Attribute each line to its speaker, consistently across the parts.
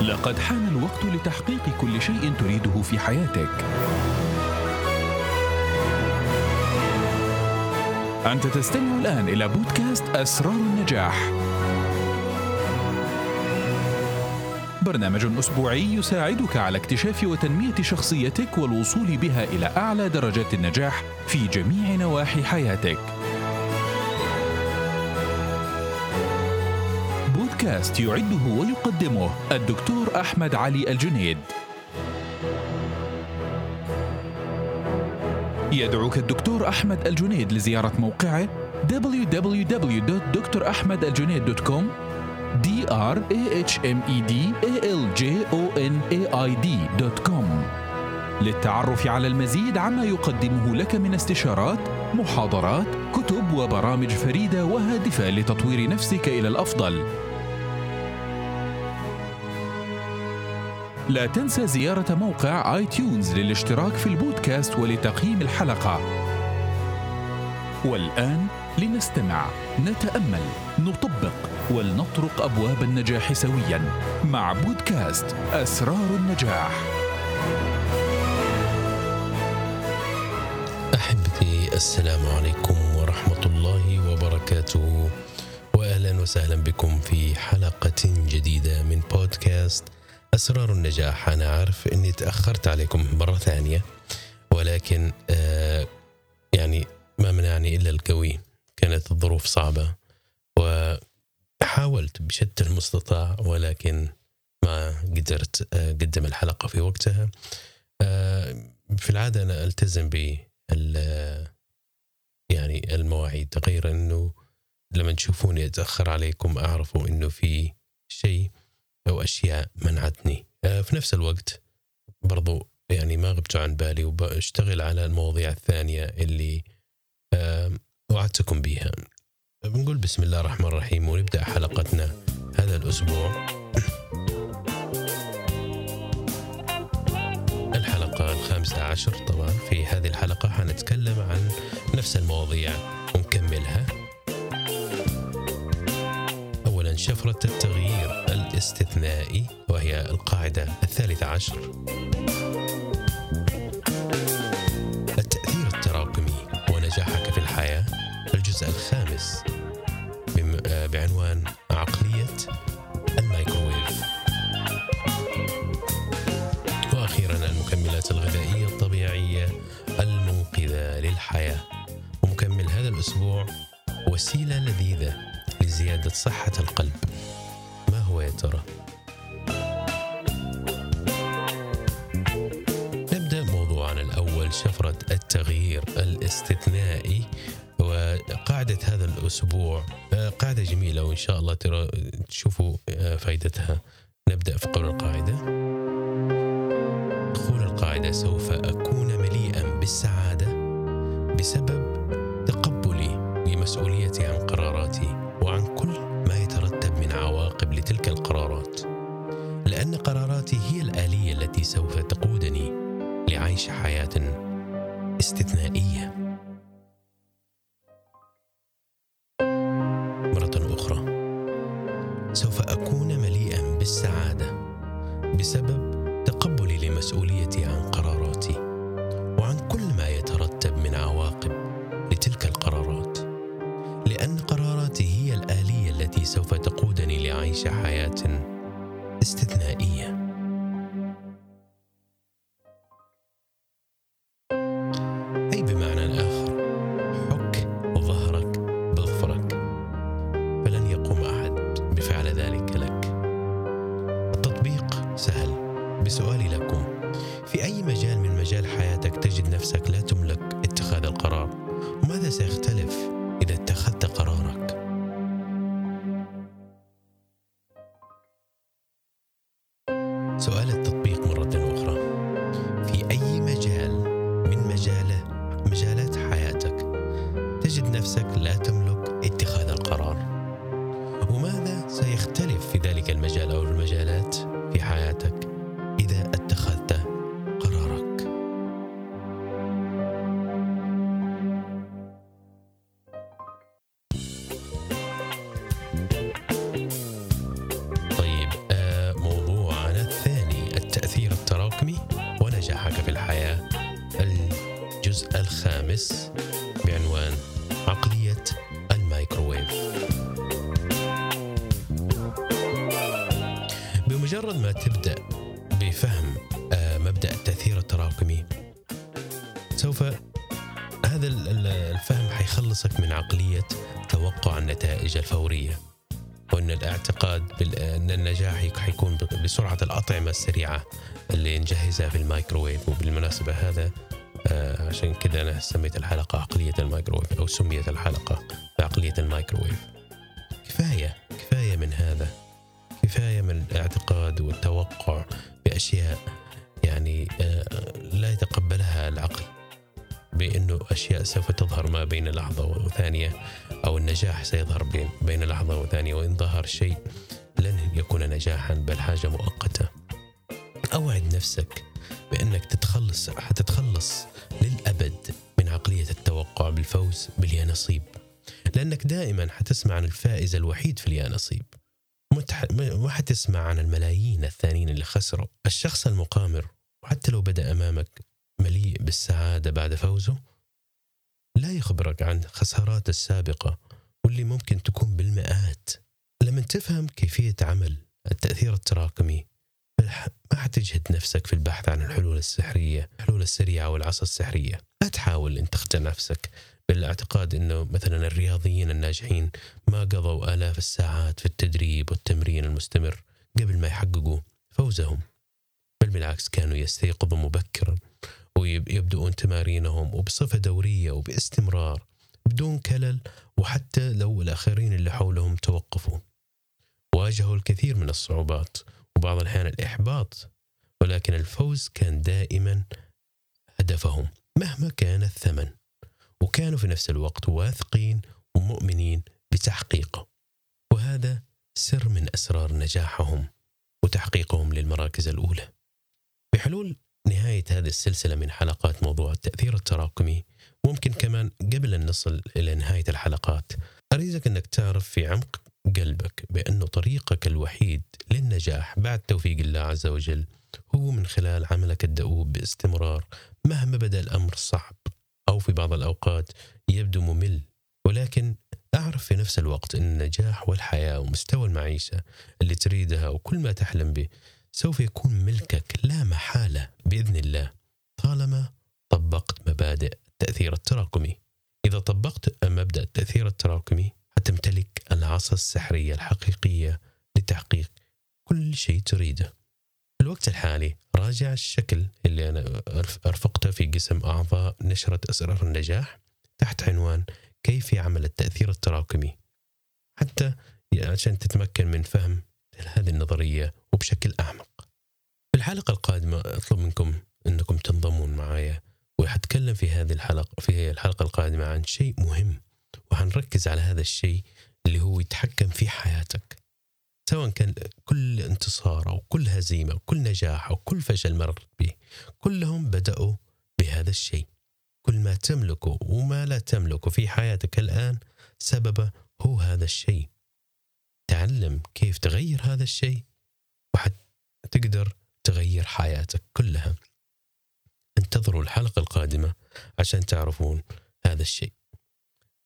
Speaker 1: لقد حان الوقت لتحقيق كل شيء تريده في حياتك. أنت تستمع الآن إلى بودكاست أسرار النجاح. برنامج أسبوعي يساعدك على اكتشاف وتنمية شخصيتك والوصول بها إلى أعلى درجات النجاح في جميع نواحي حياتك. بودكاست يعده ويقدمه الدكتور أحمد علي الجنيد. يدعوك الدكتور أحمد الجنيد لزيارة موقعه www.drahmedaljunaid.com d r a h m e d a l j o n a i d.com للتعرف على المزيد عما يقدمه لك من استشارات، محاضرات، كتب وبرامج فريدة وهادفة لتطوير نفسك إلى الأفضل. لا تنسى زيارة موقع آي تيونز للاشتراك في البودكاست ولتقييم الحلقة. والآن لنستمع، نتأمل، نطبق، ولنطرق أبواب النجاح سوياً مع بودكاست أسرار النجاح.
Speaker 2: أحبتي السلام عليكم ورحمة الله وبركاته وأهلا وسهلا بكم في حلقة جديدة من بودكاست أسرار النجاح أنا عارف أني تأخرت عليكم مرة ثانية ولكن آه يعني ما منعني إلا القوي. كانت الظروف صعبة وحاولت بشتى المستطاع ولكن ما قدرت أقدم الحلقة في وقتها. آه في العادة أنا ألتزم ب يعني المواعيد غير أنه لما تشوفوني أتأخر عليكم أعرفوا أنه في شيء أو أشياء منعتني. آه في نفس الوقت برضو يعني ما غبت عن بالي وبشتغل على المواضيع الثانية اللي وعدتكم بها بنقول بسم الله الرحمن الرحيم ونبدأ حلقتنا هذا الأسبوع. الحلقة الخامسة عشر طبعا. في هذه الحلقة حنتكلم عن نفس المواضيع. ونكملها أولا شفرة التغيير الاستثنائي وهي القاعدة الثالثة عشر. التأثير التراكمي ونجاحك في الحياة الجزء الخامس بعنوان عقلية الميكروويف. وأخيرا المكملات الغذائية الطبيعية المنقذة للحياة. ومكمل هذا الأسبوع وسيلة لذيذة لزيادة صحة القلب. هو يا ترى؟ نبدأ موضوعنا الأول شفرة التغيير الاستثنائي وقاعدة هذا الأسبوع. قاعدة جميلة وإن شاء الله ترى تشوفوا فائدتها نبدأ في قول القاعدة. تقول القاعدة سوف أكون مليئا بالسعادة بسبب تقبلي لمسؤوليتي عن قراراتي. لتلك القرارات. لأن قراراتي هي الآلية التي سوف تقودني لعيش حياة استثنائية. بسؤالي لكم. في أي مجال من مجال حياتك تجد نفسك لا تملك اتخاذ القرار؟ وماذا سيختلف إذا اتخذت قرارك؟ سؤال التطبيق مرة أخرى. في أي مجال من مجال مجالات حياتك تجد نفسك لا تملك اتخاذ القرار؟ وماذا سيختلف في ذلك المجال أو المجالات؟ الجزء الخامس بعنوان عقلية الميكروويف. بمجرد ما تبدأ بفهم آه، مبدأ التأثير التراكمي سوف هذا الفهم حيخلصك من عقلية توقع النتائج الفورية وأن الاعتقاد أن النجاح حيكون بسرعة الأطعمة السريعة اللي نجهزها في الميكروويف وبالمناسبة هذا عشان كذا أنا سميت الحلقة عقلية الميكروويف أو سميت الحلقة بعقلية الميكروويف. كفاية كفاية من هذا. كفاية من الاعتقاد والتوقع بأشياء يعني آه، لا يتقبلها العقل بأنه أشياء سوف تظهر ما بين لحظة وثانية أو النجاح سيظهر بين بين لحظة وثانية وإن ظهر شيء لن يكون نجاحا بل حاجة مؤقتة. أوعد نفسك بأنك تتخلص حتتخلص للأبد من عقلية التوقع بالفوز باليا نصيب لأنك دائما حتسمع عن الفائز الوحيد في اليا نصيب ما حتسمع عن الملايين الثانيين اللي خسروا. الشخص المقامر وحتى لو بدأ أمامك مليء بالسعادة بعد فوزه لا يخبرك عن خسارات السابقة واللي ممكن تكون بالمئات. لما تفهم كيفية عمل التأثير التراكمي ما حتجهد نفسك في البحث عن الحلول السحرية الحلول السريعة والعصا السحرية. لا تحاول أن تخدع نفسك بالاعتقاد أنه مثلا الرياضيين الناجحين ما قضوا آلاف الساعات في التدريب والتمرين المستمر قبل ما يحققوا فوزهم. بل بالعكس كانوا يستيقظوا مبكرا ويبدؤون تمارينهم وبصفة دورية وباستمرار بدون كلل وحتى لو الآخرين اللي حولهم توقفوا. واجهوا الكثير من الصعوبات وبعض الأحيان الإحباط ولكن الفوز كان دائما هدفهم مهما كان الثمن. وكانوا في نفس الوقت واثقين ومؤمنين بتحقيقه وهذا سر من أسرار نجاحهم وتحقيقهم للمراكز الأولى. بحلول نهاية هذه السلسلة من حلقات موضوع التأثير التراكمي ممكن كمان قبل أن نصل إلى نهاية الحلقات أريدك أنك تعرف في عمق قلبك بأن طريقك الوحيد للنجاح بعد توفيق الله عز وجل هو من خلال عملك الدؤوب باستمرار مهما بدأ الأمر صعب أو في بعض الأوقات يبدو ممل. ولكن أعرف في نفس الوقت أن النجاح والحياة ومستوى المعيشة اللي تريدها وكل ما تحلم به سوف يكون ملكك لا محالة بإذن الله. طالما طبقت مبادئ التأثير التراكمي. إذا طبقت مبدأ التأثير التراكمي حتمتلك العصا السحرية الحقيقية لتحقيق كل شيء تريده. في الوقت الحالي راجع الشكل اللي أنا أرفقته في قسم أعضاء نشرة أسرار النجاح تحت عنوان كيف يعمل التأثير التراكمي. حتى عشان تتمكن من فهم هذه النظرية وبشكل أعمق. في الحلقة القادمة أطلب منكم أنكم تنضمون معايا وحتكلم في هذه الحلقة في الحلقة القادمة عن شيء مهم. وحنركز على هذا الشيء اللي هو يتحكم في حياتك. سواء كان كل انتصار أو كل هزيمة أو كل نجاح أو كل فشل مر به كلهم بدأوا بهذا الشيء. كل ما تملكه وما لا تملكه في حياتك الآن سببه هو هذا الشيء. تعلم كيف تغير هذا الشيء وحتقدر تغير حياتك كلها. انتظروا الحلقة القادمة عشان تعرفون هذا الشيء.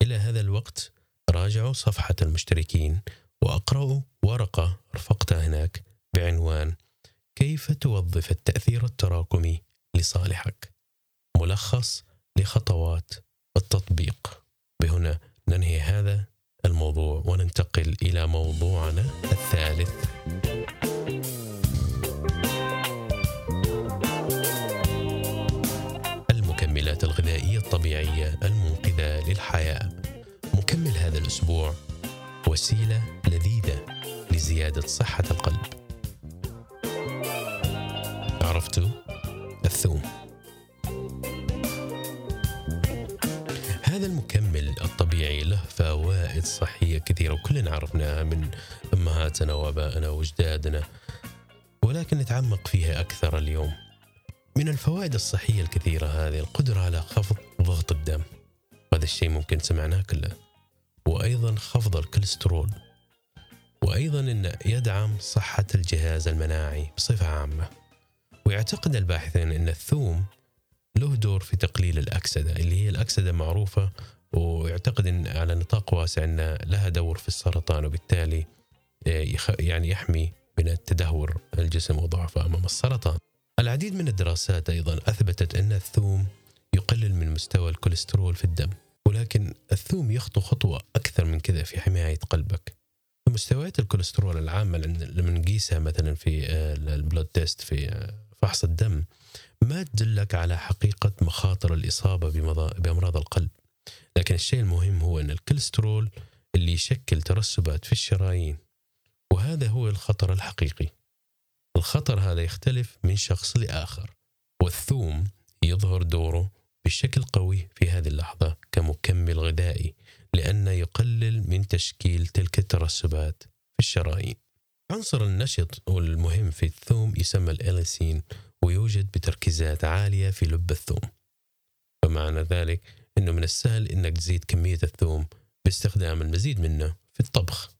Speaker 2: إلى هذا الوقت راجعوا صفحة المشتركين وأقرأوا ورقة رفقتها هناك بعنوان كيف توظف التأثير التراكمي لصالحك؟ ملخص لخطوات التطبيق. بهنا ننهي هذا الموضوع وننتقل إلى موضوعنا الثالث. المكملات الغذائية الطبيعية للحياة. مكمل هذا الأسبوع وسيلة لذيذة لزيادة صحة القلب. عرفتوا الثوم. هذا المكمل الطبيعي له فوائد صحية كثيرة وكلنا عرفناها من أمهاتنا وآبائنا وأجدادنا ولكن نتعمق فيها أكثر اليوم. من الفوائد الصحية الكثيرة هذه القدرة على خفض ضغط الدم. هذا الشيء ممكن سمعناه كله. وأيضا خفض الكوليسترول. وأيضا أنه يدعم صحة الجهاز المناعي بصفة عامة. ويعتقد الباحثين أن الثوم له دور في تقليل الأكسدة اللي هي الأكسدة معروفة ويعتقد إن على نطاق واسع إن لها دور في السرطان وبالتالي يعني يحمي من التدهور الجسم وضعفه أمام السرطان. العديد من الدراسات أيضا أثبتت إن الثوم يقلل من مستوى الكوليسترول في الدم ولكن الثوم يخطو خطوة أكثر من كذا في حماية قلبك. مستويات الكوليسترول العامة لما نقيسها مثلا في ال blood test في فحص الدم ما تدلك على حقيقة مخاطر الإصابة بأمراض القلب. لكن الشيء المهم هو إن الكوليسترول اللي يشكل ترسبات في الشرايين وهذا هو الخطر الحقيقي الخطر هذا يختلف من شخص لآخر والثوم يظهر دوره بشكل قوي في هذه اللحظة كمكمل غذائي لأنه يقلل من تشكيل تلك الترسبات في الشرايين. عنصر النشط والمهم في الثوم يسمى الإليسين ويوجد بتركيزات عالية في لب الثوم. فمعنى ذلك أنه من السهل أنك تزيد كمية الثوم باستخدام المزيد منه في الطبخ.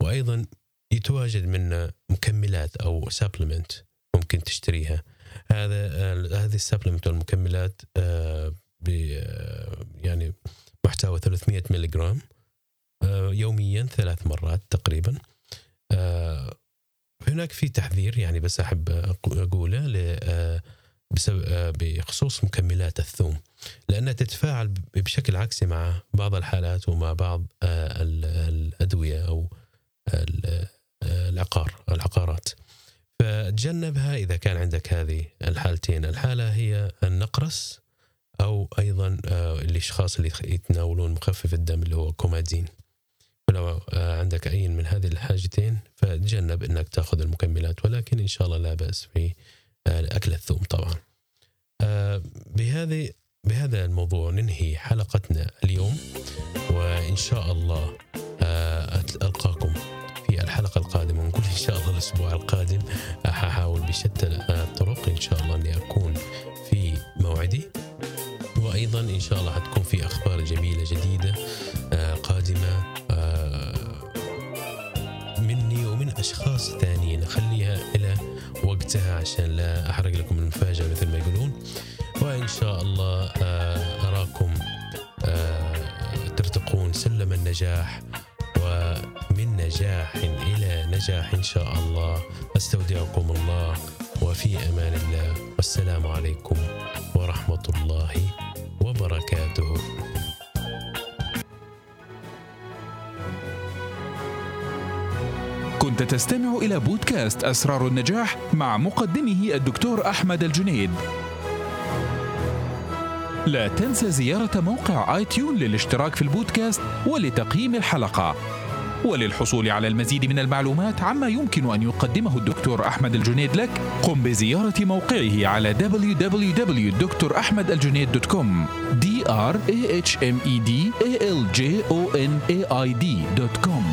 Speaker 2: وأيضا يتواجد منه مكملات أو supplement ممكن تشتريها هذا هذه ال supplement والمكملات آه، آه، يعني محتوى 300 ملي جرام آه، يوميا ثلاث مرات تقريبا. هناك في تحذير يعني بس أحب أقوله بخصوص مكملات الثوم. لأنها تتفاعل بشكل عكسي مع بعض الحالات ومع بعض الأدوية أو العقار العقارات. فتجنبها إذا كان عندك هذه الحالتين. الحالة هي النقرس أو أيضا آه، الأشخاص اللي يتناولون مخفف الدم اللي هو كومادين. فلو آه، عندك أي من هذه الحاجتين فتجنب أنك تأخذ المكملات. ولكن إن شاء الله لا بأس في آه، أكل الثوم طبعا. بهذه بهذا الموضوع ننهي حلقتنا اليوم. وإن شاء الله ألقاكم. شاء الله الأسبوع القادم. ححاول بشتى الطرق إن شاء الله أني أكون في موعدي. وأيضا إن شاء الله حتكون في أخبار جميلة جديدة آه، قادمة آه، مني ومن أشخاص ثانيين. أخليها إلى وقتها عشان لا أحرق لكم المفاجأة مثل ما يقولون. وإن شاء الله آه، أراكم ترتقون سلم النجاح. ومن نجاح إلى نجاح إن شاء الله. أستودعكم الله وفي أمان الله. والسلام عليكم ورحمة الله وبركاته.
Speaker 1: كنت تستمع إلى بودكاست أسرار النجاح مع مقدمه الدكتور أحمد الجنيد. لا تنسى زيارة موقع آي تيون للاشتراك في البودكاست ولتقييم الحلقة. وللحصول على المزيد من المعلومات عما يمكن أن يقدمه الدكتور أحمد الجنيد لك قم بزيارة موقعه على www.drahmedaljunaid.com d r a h m e d a l j o n a i d.com